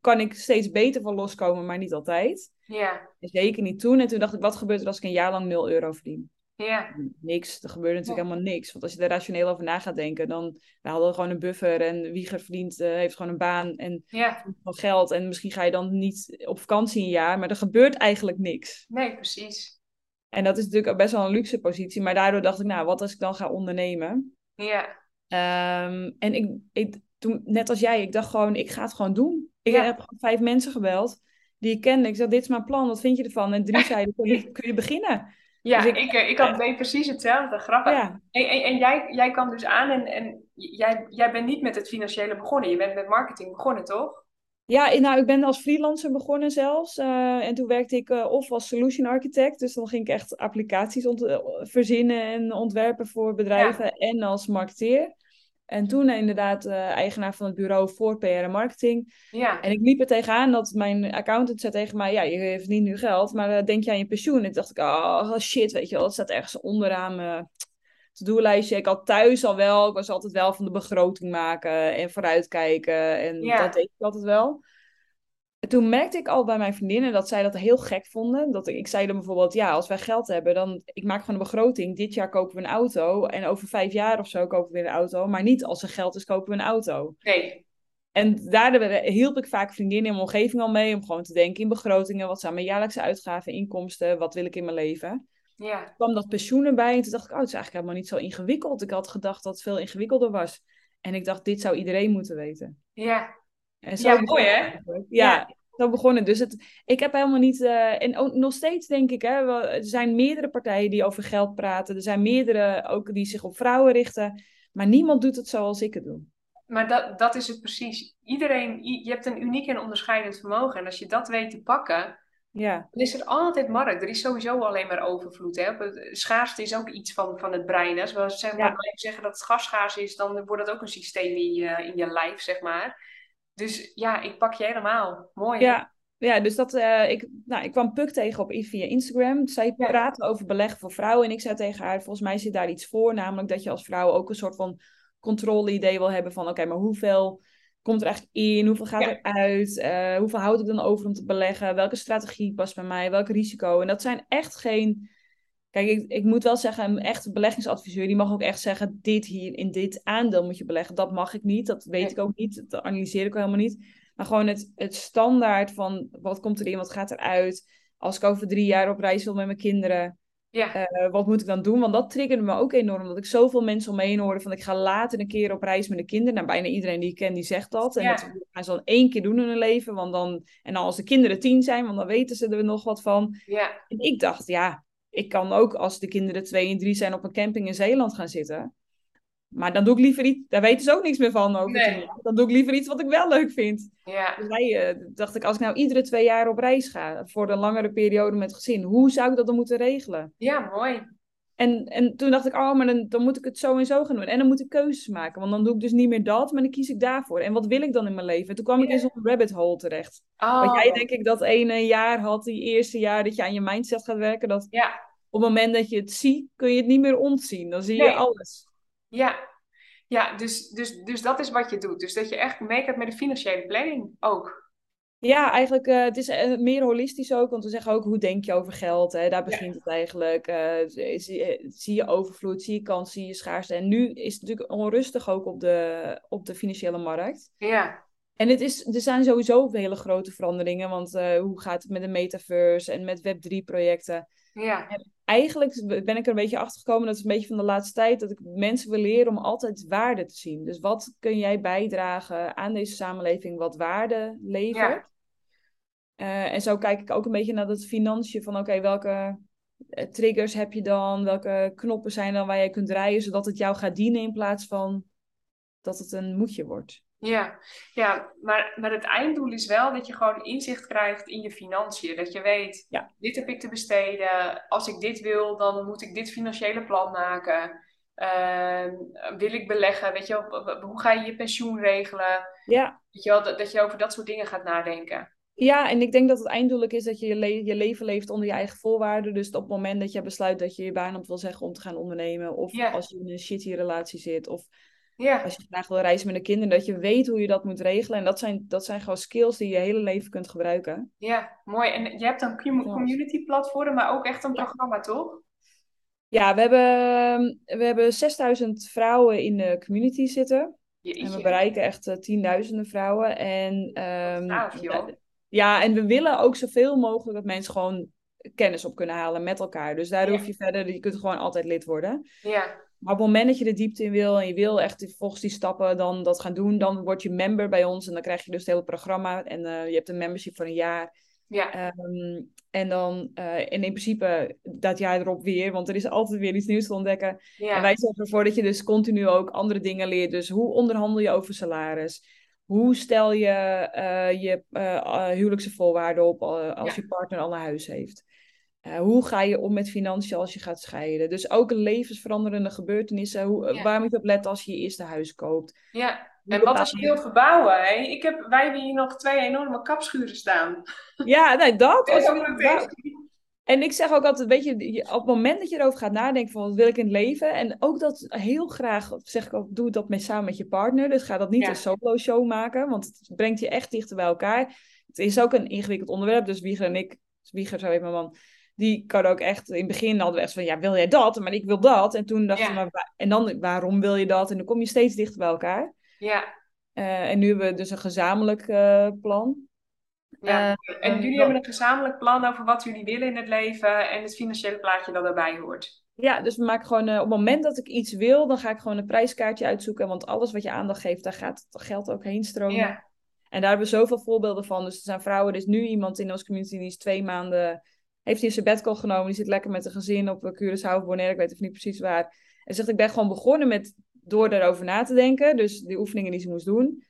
kan ik steeds beter van loskomen, maar niet altijd. Ja. zeker niet toen. En toen dacht ik, wat gebeurt er als ik een jaar lang 0 euro verdien? Ja. Niks. Er gebeurde natuurlijk helemaal niks. Want als je er rationeel over na gaat denken, dan we hadden gewoon een buffer en Wieger verdient, uh, heeft gewoon een baan en ja. van geld. En misschien ga je dan niet op vakantie een jaar, maar er gebeurt eigenlijk niks. Nee, precies. En dat is natuurlijk best wel een luxe positie. Maar daardoor dacht ik, nou, wat als ik dan ga ondernemen? Ja. Um, en ik, ik, toen, net als jij, ik dacht gewoon, ik ga het gewoon doen. Ik heb gewoon vijf mensen gebeld die ik kende. Ik zei, dit is mijn plan, wat vind je ervan? En drie zeiden, kun je, beginnen? Ja, dus ik, ik, ik had precies hetzelfde. Grappig. Ja. En, en, en, jij, jij kwam dus aan en, en jij, jij bent niet met het financiële begonnen. Je bent met marketing begonnen, toch? Ja, nou, ik ben als freelancer begonnen zelfs. Uh, en toen werkte ik uh, of als solution architect. Dus dan ging ik echt applicaties verzinnen en ontwerpen voor bedrijven. Ja. En als marketeer. En toen inderdaad uh, eigenaar van het bureau voor PR en marketing. Ja. En ik liep er tegenaan dat mijn accountant zei tegen mij... Ja, je verdient nu geld, maar uh, denk je aan je pensioen? En toen dacht ik, oh shit, weet je wel. Dat staat ergens onderaan mijn to-do-lijstje. Ik had thuis al wel, ik was altijd wel van de begroting maken en vooruitkijken. En ja. dat deed ik altijd wel. En toen merkte ik al bij mijn vriendinnen dat zij dat heel gek vonden. Dat ik, ik zei dan bijvoorbeeld, ja, als wij geld hebben, dan ik maak gewoon een begroting. Dit jaar kopen we een auto en over vijf jaar of zo kopen we weer een auto. Maar niet als er geld is, kopen we een auto. Nee. En daar hielp ik vaak vriendinnen in mijn omgeving al mee om gewoon te denken in begrotingen. Wat zijn mijn jaarlijkse uitgaven, inkomsten, wat wil ik in mijn leven? Ja. Toen kwam dat pensioen erbij en toen dacht ik, oh, het is eigenlijk helemaal niet zo ingewikkeld. Ik had gedacht dat het veel ingewikkelder was. En ik dacht, dit zou iedereen moeten weten. Ja. En zo ja, mooi hè? Ja, ja, zo begonnen. Dus het, ik heb helemaal niet. Uh, en ook nog steeds denk ik, hè, er zijn meerdere partijen die over geld praten. Er zijn meerdere ook die zich op vrouwen richten. Maar niemand doet het zoals ik het doe. Maar dat, dat is het precies. Iedereen, je hebt een uniek en onderscheidend vermogen. En als je dat weet te pakken, ja. dan is er altijd markt. Er is sowieso alleen maar overvloed. Hè? Schaarste is ook iets van, van het brein. Als we zeg maar, ja. zeggen dat het gas schaars is, dan wordt dat ook een systeem in je, in je lijf, zeg maar. Dus ja, ik pak je helemaal. Mooi. Ja, ja dus dat, uh, ik, nou, ik kwam Puk tegen op via Instagram. Zij ja. praten over beleggen voor vrouwen. En ik zei tegen haar, volgens mij zit daar iets voor. Namelijk dat je als vrouw ook een soort van controle-idee wil hebben van... Oké, maar hoeveel komt er eigenlijk in? Hoeveel gaat ja. eruit? Uh, hoeveel houd ik dan over om te beleggen? Welke strategie past bij mij? Welk risico? En dat zijn echt geen... Kijk, ik, ik moet wel zeggen, een echte beleggingsadviseur, die mag ook echt zeggen, dit hier, in dit aandeel moet je beleggen. Dat mag ik niet, dat weet ik ook niet, dat analyseer ik ook helemaal niet. Maar gewoon het, het standaard van, wat komt erin, wat gaat eruit? Als ik over drie jaar op reis wil met mijn kinderen, ja. uh, wat moet ik dan doen? Want dat triggerde me ook enorm, dat ik zoveel mensen om me heen hoorde van, ik ga later een keer op reis met de kinderen. Nou, bijna iedereen die ik ken, die zegt dat. En ja. dat gaan ze dan één keer doen in hun leven, want dan, en dan als de kinderen tien zijn, want dan weten ze er nog wat van. Ja. En ik dacht, ja, ik kan ook als de kinderen twee en drie zijn op een camping in Zeeland gaan zitten. Maar dan doe ik liever iets, daar weten ze ook niks meer van over nee. Dan doe ik liever iets wat ik wel leuk vind. Ja. Dus hij, uh, dacht ik, als ik nou iedere twee jaar op reis ga voor een langere periode met gezin, hoe zou ik dat dan moeten regelen? Ja, mooi. En, en toen dacht ik, oh, maar dan, dan moet ik het zo en zo gaan doen. En dan moet ik keuzes maken, want dan doe ik dus niet meer dat, maar dan kies ik daarvoor. En wat wil ik dan in mijn leven? En toen kwam ik in zo'n rabbit hole terecht. Oh. Want jij denk ik dat ene jaar had, die eerste jaar dat je aan je mindset gaat werken, dat Ja, op het moment dat je het ziet, kun je het niet meer ontzien. Dan zie je alles. ja. Ja, dus, dus, dus dat is wat je doet. Dus dat je echt meekijkt met de financiële planning ook. Ja, eigenlijk, eh, het is eh, meer holistisch ook, want we zeggen ook, hoe denk je over geld? Hè? Daar begint het eigenlijk. Eh, zie, zie je overvloed, zie je kans, zie je schaarste. En nu is het natuurlijk onrustig ook op de, op de financiële markt. Ja, En het is, er zijn sowieso hele grote veranderingen, want hoe gaat het met de metaverse en met Web3-projecten? ja, Eigenlijk ben ik er een beetje achter gekomen, dat is een beetje van de laatste tijd, dat ik mensen wil leren om altijd waarde te zien. Dus wat kun jij bijdragen aan deze samenleving wat waarde levert? Ja. Eh, en zo kijk ik ook een beetje naar dat financiën van oké, welke eh, triggers heb je dan? Welke knoppen zijn dan waar jij kunt draaien, zodat het jou gaat dienen in plaats van dat het een moedje wordt. ja. ja maar, maar het einddoel is wel dat je gewoon inzicht krijgt in je financiën. Dat je weet, Ja. dit heb ik te besteden. Als ik dit wil, dan moet ik dit financiële plan maken. Ehm, wil ik beleggen? Weet je, hoe ga je je pensioen regelen? Ja. Weet je wel, dat, dat je over dat soort dingen gaat nadenken. Ja, en ik denk dat het einddoel is dat je je, le- je leven leeft onder je eigen voorwaarden. Dus op het moment dat je besluit dat je je baan op wil zeggen om te gaan ondernemen, of als je in een shitty relatie zit, of Ja, als je graag wil reizen met de kinderen, dat je weet hoe je dat moet regelen. En dat zijn, dat zijn gewoon skills die je hele leven kunt gebruiken. ja, mooi. En je hebt een community platform, maar ook echt een programma, toch? Ja, we hebben, we hebben 6000 vrouwen in de community zitten. En we bereiken echt uh, tienduizenden vrouwen. En, um, ja, en we willen ook zoveel mogelijk dat mensen gewoon kennis op kunnen halen met elkaar. Dus daar hoef je verder, je kunt gewoon altijd lid worden. Ja. Maar op het moment dat je de diepte in wil en je wil echt volgens die stappen dan dat gaan doen, dan word je member bij ons en dan krijg je dus het hele programma en uh, je hebt een membership voor een jaar. Ja. Um, en dan uh, en in principe dat jaar erop weer, want er is altijd weer iets nieuws te ontdekken. Ja. En wij zorgen ervoor dat je dus continu ook andere dingen leert. Dus hoe onderhandel je over salaris? Hoe stel je uh, je uh, huwelijkse voorwaarden op als ja. je partner al een huis heeft? Uh, hoe ga je om met financiën als je gaat scheiden? Dus ook levensveranderende gebeurtenissen. Hoe, Ja. Waar moet je op letten als je je eerste huis koopt? Ja, en wat als je wilt verbouwen? Hè? Ik heb, wij hebben hier nog twee enorme kapschuren staan. Ja, nee, dat. Als je, En ik zeg ook altijd, weet je, op het moment dat je erover gaat nadenken van wat wil ik in het leven. En ook dat heel graag, zeg ik ook, doe dat met, samen met je partner. Dus ga dat niet Ja. een solo show maken, want het brengt je echt dichter bij elkaar. Het is ook een ingewikkeld onderwerp, dus Wieger en ik, Wieger, zo heet mijn man, die kan ook echt, in het begin hadden we echt van, ja, wil jij dat? Maar ik wil dat. En toen dachten Ja. we, maar en dan, waarom wil je dat? En dan kom je steeds dichter bij elkaar. Ja, Eh, en nu hebben we dus een gezamenlijk eh, plan. Ja. Eh, en jullie hebben een gezamenlijk plan over wat jullie willen in het leven en het financiële plaatje dat daarbij hoort. Ja, dus we maken gewoon, eh, op het moment dat ik iets wil, dan ga ik gewoon een prijskaartje uitzoeken. Want alles wat je aandacht geeft, daar gaat het geld ook heen stromen. Ja, En daar hebben we zoveel voorbeelden van. Dus er zijn vrouwen, er is nu iemand in onze community die is twee maanden, heeft hij een sabbatical genomen. Die zit lekker met een gezin op Curaçao of Bonaire, ik weet even niet precies waar. En zegt, ik ben gewoon begonnen met, door daarover na te denken. Dus die oefeningen die ze moest doen.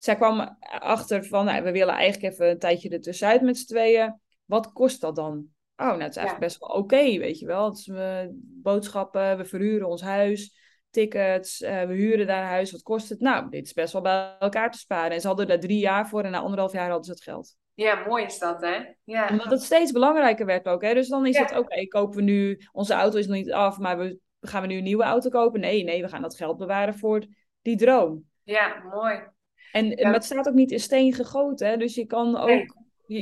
Zij kwam achter van, nou, we willen eigenlijk even een tijdje ertussenuit met z'n tweeën. Wat kost dat dan? Oh, nou, het is eigenlijk best wel oké, weet je wel. Dus we boodschappen, we verhuren ons huis, tickets, eh, we huren daar een huis. Wat kost het? Nou, dit is best wel bij elkaar te sparen. En ze hadden daar drie jaar voor en na anderhalf jaar hadden ze het geld. ja, mooi is dat, hè? Ja, Omdat het steeds belangrijker werd ook, hè. Dus dan is Ja. het, oké, kopen we nu... Onze auto is nog niet af, maar we, gaan we nu een nieuwe auto kopen? Nee, nee, we gaan dat geld bewaren voor die droom. ja, mooi. En Ja. het staat ook niet in steen gegoten, hè. Dus je kan ook... Nee.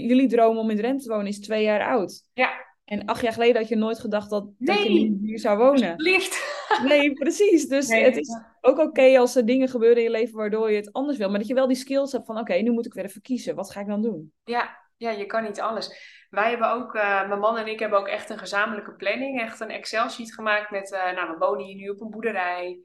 Jullie droom om in Drenthe te wonen is twee jaar oud. Ja, En acht jaar geleden had je nooit gedacht dat, dat je Nee. hier zou wonen. alsjeblieft. Nee, precies. Dus Nee, het is ook oké als er dingen gebeuren in je leven waardoor je het anders wil. Maar dat je wel die skills hebt van, oké, nu moet ik weer even kiezen. Wat ga ik dan doen? Ja, ja, je kan niet alles. Wij hebben ook, eh, mijn man en ik hebben ook echt een gezamenlijke planning. Echt een Excel-sheet gemaakt met, eh, nou, we wonen hier nu op een boerderij.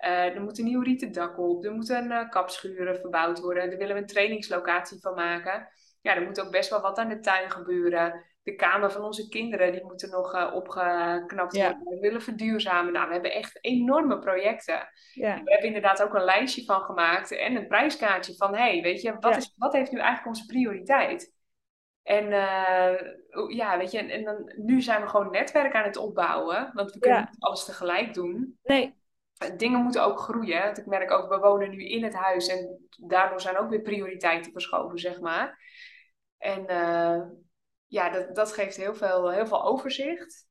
Eh, er moet een nieuw rieten dak op. Er moeten uh, kapschuren verbouwd worden. Daar willen we een trainingslocatie van maken. Ja, er moet ook best wel wat aan de tuin gebeuren. De kamer van onze kinderen, die moeten nog eh, opgeknapt Ja. worden. We willen verduurzamen. Nou, we hebben echt enorme projecten. Ja, We hebben inderdaad ook een lijstje van gemaakt en een prijskaartje van, hey, weet je, wat, Ja. is, wat heeft nu eigenlijk onze prioriteit? En eh, ja, weet je, en, en dan, nu zijn we gewoon netwerk aan het opbouwen, want we kunnen Ja. niet alles tegelijk doen. nee, Dingen moeten ook groeien. Want ik merk ook, we wonen nu in het huis en daardoor zijn ook weer prioriteiten verschoven, zeg maar. En eh, ja, dat, dat geeft heel veel, heel veel overzicht.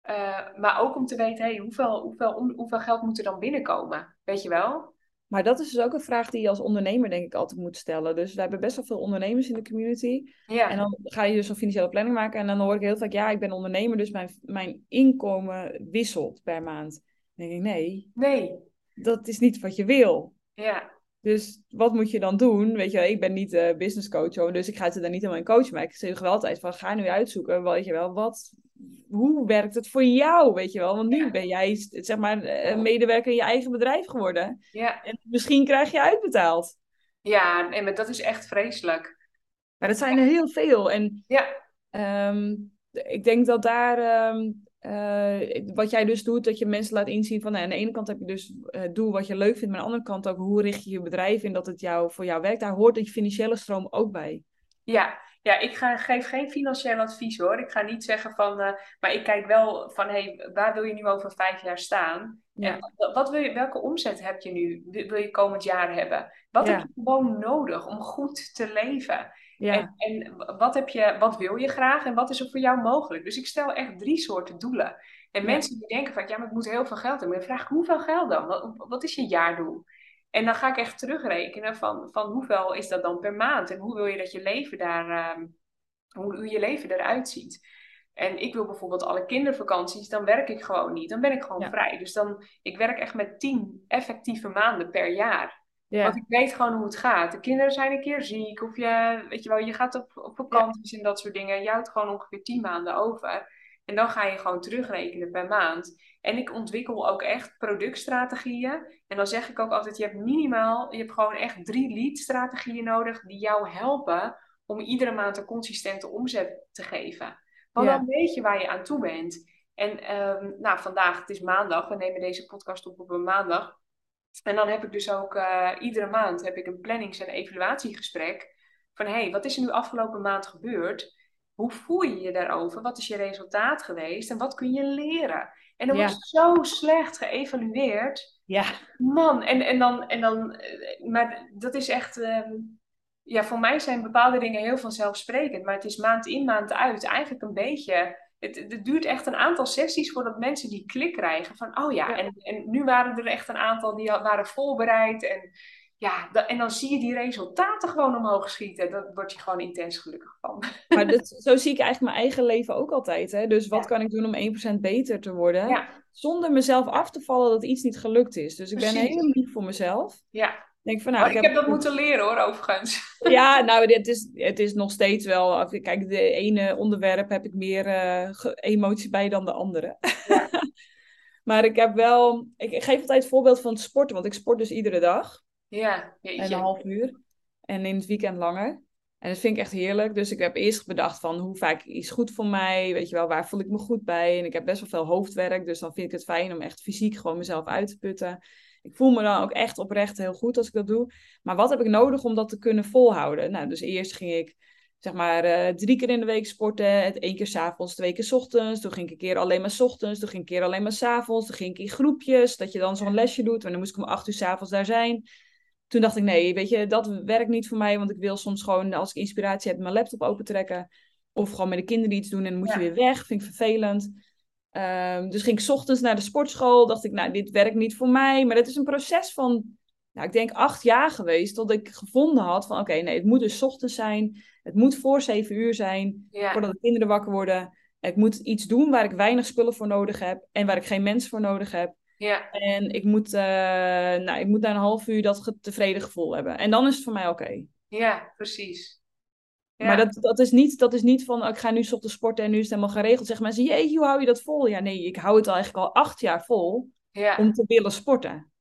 Eh, maar ook om te weten, hey, hoeveel, hoeveel, hoeveel geld moet er dan binnenkomen? Weet je wel? maar dat is dus ook een vraag die je als ondernemer denk ik altijd moet stellen. Dus we hebben best wel veel ondernemers in de community. Ja, En dan ga je dus een financiële planning maken. En dan hoor ik heel vaak, ja, ik ben ondernemer, dus mijn, mijn inkomen wisselt per maand. Dan denk ik, nee, nee. dat is niet wat je wil. Ja, Dus wat moet je dan doen? Weet je, wel, ik ben niet eh business coach, hoor, dus ik ga ze daar niet helemaal in coachen. Maar ik zeg wel altijd van, ga nu uitzoeken, weet je wel, wat, hoe werkt het voor jou, weet je wel? Want nu Ja. ben jij, zeg maar, eh, medewerker in je eigen bedrijf geworden. ja. En misschien krijg je uitbetaald. Ja, nee, maar dat is echt vreselijk. Maar dat zijn er heel veel. En Ja, ehm, ik denk dat daar, ehm, eh, wat jij dus doet, dat je mensen laat inzien van, nou, aan de ene kant heb je dus het doel wat je leuk vindt, maar aan de andere kant ook, hoe richt je je bedrijf in dat het jou, voor jou werkt. Daar hoort die financiële stroom ook bij. ja. Ja, ik ga, geef geen financieel advies hoor. Ik ga niet zeggen van, eh, maar ik kijk wel van, hey, waar wil je nu over vijf jaar staan? Ja. En wat, wat wil je, welke omzet heb je nu, wil wil je komend jaar hebben? Wat Ja. heb je gewoon nodig om goed te leven? Ja, En, en wat, heb je, wat wil je graag en wat is er voor jou mogelijk? Dus ik stel echt drie soorten doelen. En Ja. mensen die denken van, ja, maar ik moet heel veel geld hebben. Dan vraag ik, hoeveel geld dan? Wat, wat is je jaardoel? En dan ga ik echt terugrekenen van, van hoeveel is dat dan per maand? En hoe wil je dat je leven daar, hoe, hoe je leven eruit ziet? En ik wil bijvoorbeeld alle kindervakanties, dan werk ik gewoon niet. Dan ben ik gewoon vrij. Dus dan, ik werk echt met tien effectieve maanden per jaar. Want ik weet gewoon hoe het gaat. De kinderen zijn een keer ziek. Of je, weet je wel, je gaat op, op vakanties en dat soort dingen. Je houdt gewoon ongeveer tien maanden over. En dan ga je gewoon terugrekenen per maand. En ik ontwikkel ook echt productstrategieën. En dan zeg ik ook altijd, je hebt minimaal, je hebt gewoon echt drie lead-strategieën nodig die jou helpen om iedere maand een consistente omzet te geven. Want dan weet je waar je aan toe bent. En um, nou, vandaag, het is maandag, we nemen deze podcast op op een maandag. En dan heb ik dus ook uh, iedere maand heb ik een plannings- en evaluatiegesprek. Van hé, hey, wat is er nu afgelopen maand gebeurd? Hoe voel je je daarover? Wat is je resultaat geweest? En wat kun je leren? En dan wordt zo slecht geëvalueerd. Ja. Man, en, en dan, en dan, eh, maar dat is echt, ehm, ja, voor mij zijn bepaalde dingen heel vanzelfsprekend. Maar het is maand in, maand uit eigenlijk een beetje het, het, duurt echt een aantal sessies voordat mensen die klik krijgen van, oh ja, En, en nu waren er echt een aantal die waren voorbereid. En, ja, en dan zie je die resultaten gewoon omhoog schieten. Daar word je gewoon intens gelukkig van. Maar dat, zo zie ik eigenlijk mijn eigen leven ook altijd. Hè? Dus wat kan ik doen om 1% beter te worden? Zonder mezelf af te vallen dat iets niet gelukt is. Dus ik ben heel lief voor mezelf. Ja. Denk van, nou, oh, ik, heb, dat moeten leren hoor, overigens. Ja, nou, het is, het is nog steeds wel. Kijk, de ene onderwerp heb ik meer uh, emotie bij dan de andere. Ja. maar ik heb wel. Ik, geef altijd het voorbeeld van het sporten, want ik sport dus iedere dag. Ja, jeetje. En een half uur. En in het weekend langer. En dat vind ik echt heerlijk. Dus ik heb eerst bedacht van hoe vaak is goed voor mij. Weet je wel, waar voel ik me goed bij? En ik heb best wel veel hoofdwerk. Dus dan vind ik het fijn om echt fysiek gewoon mezelf uit te putten. Ik voel me dan ook echt oprecht heel goed als ik dat doe. Maar wat heb ik nodig om dat te kunnen volhouden? Nou, dus eerst ging ik zeg maar uh, drie keer in de week sporten. Het één keer s'avonds, twee keer s ochtends. Toen ging ik een keer alleen maar s ochtends. Toen ging ik een keer alleen maar s'avonds. Toen ging ik in groepjes. Dat je dan zo'n lesje doet. En dan moest ik om acht uur s'avonds daar zijn. Toen dacht ik, nee, weet je, dat werkt niet voor mij. Want ik wil soms gewoon, als ik inspiratie heb, mijn laptop opentrekken. Of gewoon met de kinderen iets doen en dan moet je weer weg. Vind ik vervelend. Um, dus ging ik ochtends naar de sportschool. Dacht ik, nou, dit werkt niet voor mij. Maar het is een proces van, nou, ik denk acht jaar geweest. Tot ik gevonden had van, oké, nee, het moet dus ochtends zijn. Het moet voor zeven uur zijn. Voordat de kinderen wakker worden. Ik moet iets doen waar ik weinig spullen voor nodig heb. En waar ik geen mensen voor nodig heb. Ja. En ik moet, uh, nou, ik moet na een half uur dat tevreden gevoel hebben. En dan is het voor mij oké. Ja, precies. Maar dat, dat, is niet, dat is niet van, oh, ik ga nu de sporten en nu is het helemaal geregeld. Zeggen mensen, jeetje, hoe hou je dat vol? Ja, nee, ik hou het al eigenlijk al acht jaar vol om te willen sporten.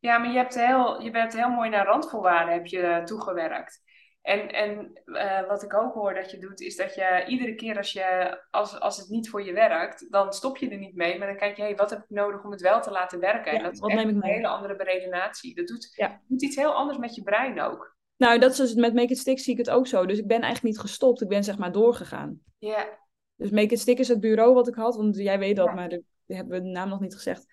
Ja, maar je, hebt heel, je bent heel mooi naar randvoorwaarden heb je toegewerkt. En, en uh, wat ik ook hoor dat je doet, is dat je iedere keer als, je, als, als het niet voor je werkt, dan stop je er niet mee. Maar dan kijk je, hey, wat heb ik nodig om het wel te laten werken? Ja, en dat is ik een hele andere beredenatie. Dat doet, ja. doet iets heel anders met je brein ook. Nou, dat is dus, met Make It Stick zie ik het ook zo. Dus ik ben eigenlijk niet gestopt. Ik ben zeg maar doorgegaan. Ja. Dus Make It Stick is het bureau wat ik had. Want jij weet dat, maar de, hebben we de naam nog niet gezegd.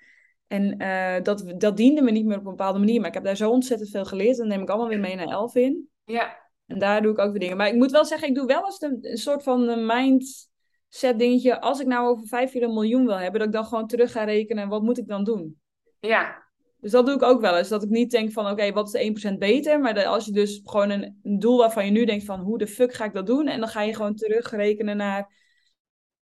En uh, dat, dat diende me niet meer op een bepaalde manier. Maar ik heb daar zo ontzettend veel geleerd. Dan neem ik allemaal weer mee naar Elvin. Ja. En daar doe ik ook weer dingen. Maar ik moet wel zeggen, ik doe wel eens een, een soort van een mindset dingetje. Als ik nou over vijf jaar een miljoen wil hebben, dat ik dan gewoon terug ga rekenen. Wat moet ik dan doen? Ja. Dus dat doe ik ook wel eens. Dat ik niet denk van, oké, wat is de 1% beter? Maar als je dus gewoon een, een, doel waarvan je nu denkt van, hoe de fuck ga ik dat doen? En dan ga je gewoon terugrekenen naar...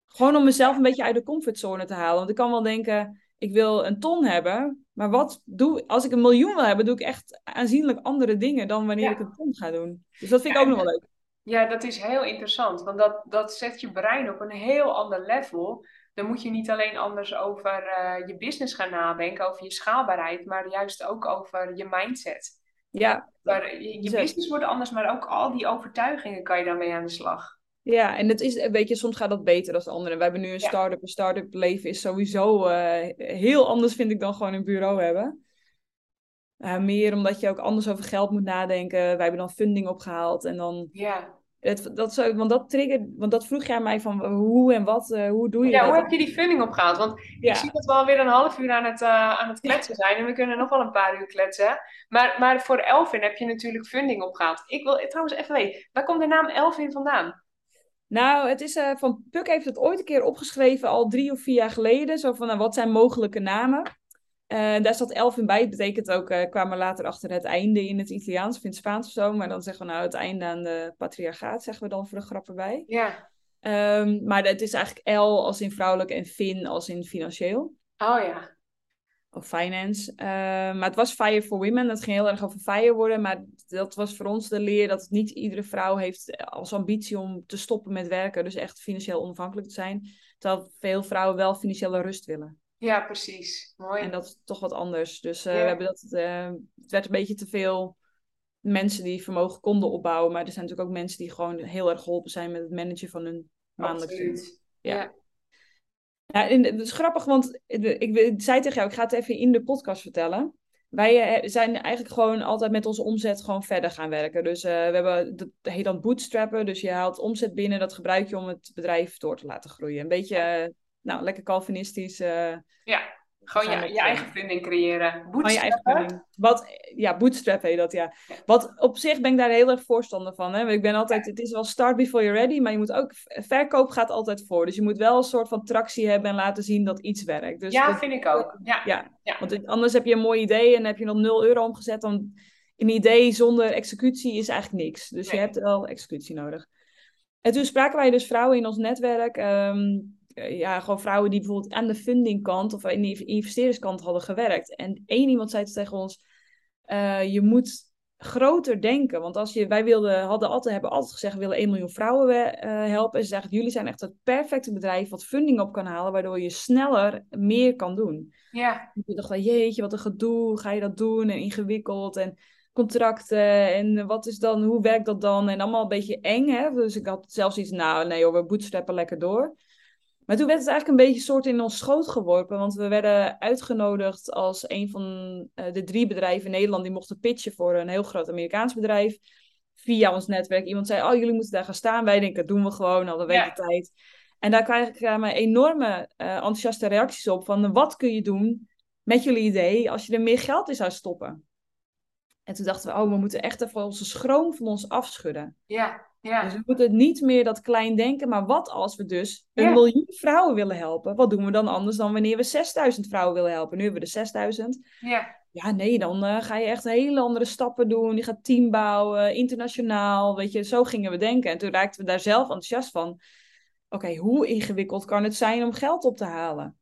Gewoon om mezelf een beetje uit de comfortzone te halen. Want ik kan wel denken, ik wil een ton hebben. Maar wat doe als ik een miljoen wil hebben, doe ik echt aanzienlijk andere dingen dan wanneer ik een ton ga doen. Dus dat vind ik ook nog wel leuk. Ja, dat is heel interessant. Want dat, dat zet je brein op een heel ander level dan moet je niet alleen anders over uh, je business gaan nadenken, over je schaalbaarheid, maar juist ook over je mindset. Ja. Maar je, je business wordt anders, maar ook al die overtuigingen kan je daarmee aan de slag. Ja, en het is, weet je, soms gaat dat beter dan de anderen. We hebben nu een start-up. Een start-up leven is sowieso uh, heel anders, vind ik, dan gewoon een bureau hebben. Uh, meer omdat je ook anders over geld moet nadenken. Wij hebben dan funding opgehaald en dan ja. Het, dat zou, want dat triggert, want dat vroeg jij mij van hoe en wat, uh, hoe doe je ja, dat? hoe heb je die funding opgehaald? Want ik zie dat we alweer een half uur aan het, uh, aan het kletsen zijn en we kunnen nog wel een paar uur kletsen. Maar, maar voor Elvin heb je natuurlijk funding opgehaald. Ik wil trouwens even weten, waar komt de naam Elvin vandaan? Nou, het is uh, van Puk heeft het ooit een keer opgeschreven, al drie of vier jaar geleden. Zo van, nou, wat zijn mogelijke namen? Uh, daar zat elf in bij. Het betekent ook, uh, kwamen later achter het einde in het Italiaans of in het Spaans of zo. Maar dan zeggen we nou het einde aan de patriarchaat, zeggen we dan voor de grap erbij. Ja. Ehm, maar het is eigenlijk L als in vrouwelijk en fin als in financieel. Oh ja. Of finance. Ehm, maar het was Fire for Women. Dat ging heel erg over fire worden. Maar dat was voor ons de leer dat niet iedere vrouw heeft als ambitie om te stoppen met werken. Dus echt financieel onafhankelijk te zijn. Terwijl veel vrouwen wel financiële rust willen. Ja, precies. Mooi. En dat is toch wat anders. Dus uh, we hebben dat, uh, het werd een beetje te veel mensen die vermogen konden opbouwen. Maar er zijn natuurlijk ook mensen die gewoon heel erg geholpen zijn met het managen van hun maandelijkse. Ja. ja. Ja, en het is grappig, want ik, zei tegen jou, ik ga het even in de podcast vertellen. Wij eh, zijn eigenlijk gewoon altijd met onze omzet gewoon verder gaan werken. Dus we hebben, dat heet dan bootstrappen. Dus je haalt omzet binnen, dat gebruik je om het bedrijf door te laten groeien. Een beetje, nou, lekker Calvinistisch. Uh, ja. Gewoon je, je eigen funding creëren. Bootstrappen. Wat, ja, bootstrap heet dat, ja. Wat op zich ben ik daar heel erg voorstander van. Hè? Ik ben altijd, het is wel start before you're ready, maar je moet ook, verkoop gaat altijd voor. Dus je moet wel een soort van tractie hebben en laten zien dat iets werkt. Dus ja, vind ik ook. Ja. ja. Want anders heb je een mooi idee en heb je nog 0 euro omgezet. Dan een idee zonder executie is eigenlijk niks. Dus je hebt wel executie nodig. En toen spraken wij dus vrouwen in ons netwerk. Ehm, eh, ja, gewoon vrouwen die bijvoorbeeld aan de fundingkant of in de investeerderskant hadden gewerkt. En één iemand zei tegen ons, uh, je moet groter denken. Want als je, wij wilden, hadden altijd, hebben altijd gezegd, we willen 1 miljoen vrouwen uh, helpen. En ze zeggen, jullie zijn echt het perfecte bedrijf wat funding op kan halen, waardoor je sneller meer kan doen. Ja. Je dacht jeetje, wat een gedoe, ga je dat doen? En ingewikkeld en contracten en wat is dan, hoe werkt dat dan? En allemaal een beetje eng, hè? Dus ik had zelfs iets, nou nee hoor, we bootstrappen lekker door. Maar toen werd het eigenlijk een beetje soort in ons schoot geworpen. Want we werden uitgenodigd als een van uh, de drie bedrijven in Nederland die mochten pitchen voor een heel groot Amerikaans bedrijf. Via ons netwerk. Iemand zei, oh jullie moeten daar gaan staan. Wij denken, dat doen we gewoon, al een week de tijd. En daar krijg ik uh, enorme uh, enthousiaste reacties op. Van wat kun je doen met jullie idee als je er meer geld in zou stoppen? En toen dachten we, oh, we moeten echt even onze schroom van ons afschudden. Ja. Ja. Dus we moeten niet meer dat klein denken, maar wat als we dus een miljoen vrouwen willen helpen? Wat doen we dan anders dan wanneer we 6000 vrouwen willen helpen? Nu hebben we de 6000. Ja. Ja, nee, dan uh, ga je echt hele andere stappen doen. Je gaat team bouwen, internationaal, weet je. Zo gingen we denken. En toen raakten we daar zelf enthousiast van. Oké, hoe ingewikkeld kan het zijn om geld op te halen?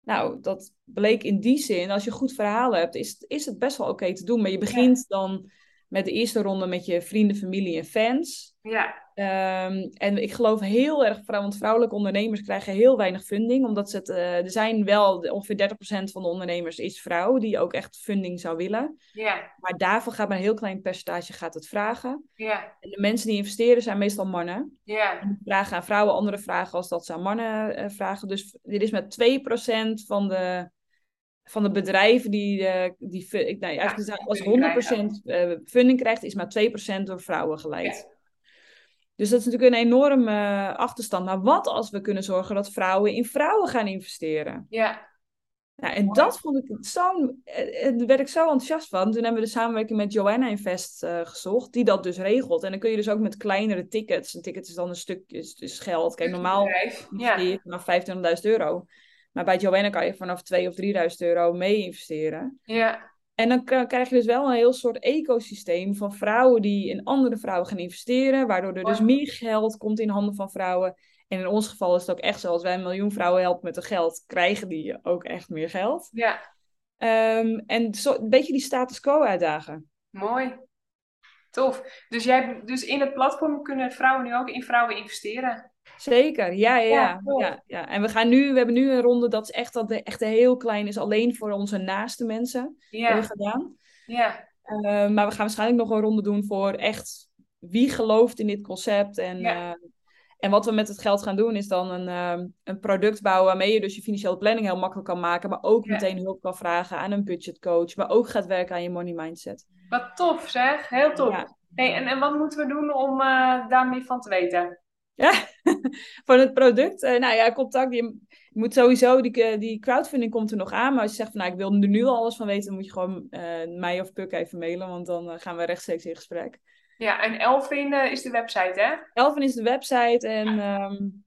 Nou, dat bleek in die zin, als je goed verhaal hebt, is, is het best wel oké te doen. Maar je begint dan met de eerste ronde met je vrienden, familie en fans. Ja. Um, en ik geloof heel erg, want vrouwelijke ondernemers krijgen heel weinig funding. Omdat ze het, uh, er zijn wel ongeveer 30% van de ondernemers is vrouw die ook echt funding zou willen. Ja. Maar daarvoor gaat maar een heel klein percentage gaat het vragen. Ja. En de mensen die investeren zijn meestal mannen. Ja. En vragen aan vrouwen andere vragen als dat ze aan mannen uh, vragen. Dus dit is met 2% van de van de bedrijven die, uh, die nou, eigenlijk ja, als 100% uh, funding krijgt, is maar 2% door vrouwen geleid. Ja. Dus dat is natuurlijk een enorme uh, achterstand. Maar wat als we kunnen zorgen dat vrouwen in vrouwen gaan investeren? Ja. Nou, en dat vond ik zo, daar werd ik zo enthousiast van. Toen hebben we de samenwerking met Joanna Invest gezocht, die dat dus regelt. En dan kun je dus ook met kleinere tickets. Een ticket is dan een stuk is, is geld. Kijk, normaal investeer je vanaf 25.000 euro. Maar bij Joanna kan je vanaf 2 of 3.000 euro mee investeren. Ja. En dan krijg je dus wel een heel soort ecosysteem van vrouwen die in andere vrouwen gaan investeren. Waardoor er dus meer geld komt in handen van vrouwen. En in ons geval is het ook echt zo, als wij een miljoen vrouwen helpen met hun geld, krijgen die ook echt meer geld. Ja. Um, en zo, een beetje die status quo uitdagen. Mooi. Tof. Dus, jij, dus in het platform kunnen vrouwen nu ook in vrouwen investeren? Zeker, ja, ja, ja, ja, ja. En we gaan nu, we hebben nu een ronde dat is echt, dat de, echt heel klein is, alleen voor onze naaste mensen. Ja. Hebben we gedaan. Ja. Uh, maar we gaan waarschijnlijk nog een ronde doen voor echt wie gelooft in dit concept. En, ja. uh, en wat we met het geld gaan doen is dan een, uh, een product bouwen waarmee je dus je financiële planning heel makkelijk kan maken. Maar ook meteen hulp kan vragen aan een budgetcoach. Maar ook gaat werken aan je money mindset. Wat tof zeg, heel tof. Hey, en, en wat moeten we doen om daar meer van te weten? Ja, van het product. Uh, nou ja, contact. Je, moet sowieso, die, die crowdfunding komt er nog aan. Maar als je zegt van nou, ik wil er nu alles van weten, dan moet je gewoon uh, mij of Puk even mailen. Want dan uh, gaan we rechtstreeks in gesprek. Ja, en Elvin is de website, hè? Elvin is de website. En um,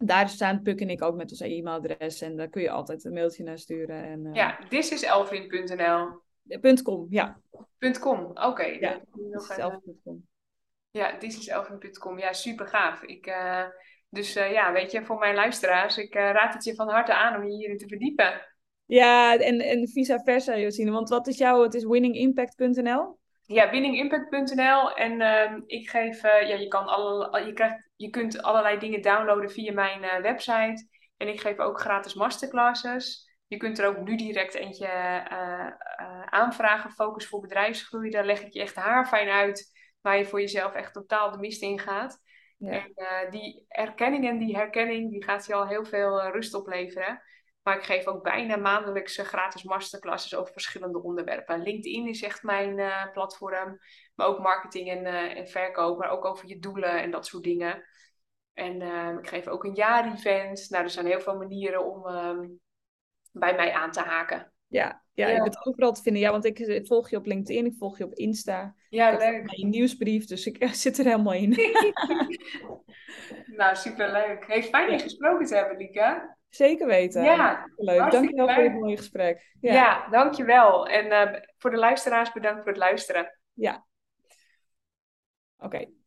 daar staan Puk en ik ook met ons e-mailadres. En daar kun je altijd een mailtje naar sturen. En, ja, thisiselvin.nl. .com, ja. .com, oké. Okay. Ja, nog Ja, thisiselvin.com. Ja, super gaaf. Ik, uh, Dus ja, weet je, voor mijn luisteraars, ik raad het je van harte aan om je hierin te verdiepen. Ja, en, en vice versa, Josine. Want wat is jouw, het is winningimpact.nl? Ja, winningimpact.nl. En uh, ik geef, ja, je, kan alle, je, krijgt, je kunt allerlei dingen downloaden via mijn website. En ik geef ook gratis masterclasses. Je kunt er ook nu direct eentje aanvragen. Focus voor bedrijfsgroei. Daar leg ik je echt haarfijn uit waar je voor jezelf echt totaal de mist in gaat. Ja. En die erkenning en die herkenning, die gaat je al heel veel rust opleveren. Maar ik geef ook bijna maandelijkse gratis masterclasses over verschillende onderwerpen. LinkedIn is echt mijn uh, platform. Maar ook marketing en, en verkoop. Maar ook over je doelen en dat soort dingen. En uh, ik geef ook een jaar-event. Nou, er zijn heel veel manieren om ehm, bij mij aan te haken. Ja, ja, ja, ik ben overal te vinden. Ja, want ik volg je op LinkedIn, ik volg je op Insta. Ja, ik leuk. Je nieuwsbrief, dus ik zit er helemaal in. nou, superleuk. Hey, fijn je gesproken te hebben, Lieke. Zeker weten. Ja, leuk. Dankjewel voor dit mooie gesprek. Ja, ja dankjewel. En uh, voor de luisteraars, bedankt voor het luisteren. Ja. Oké. Okay.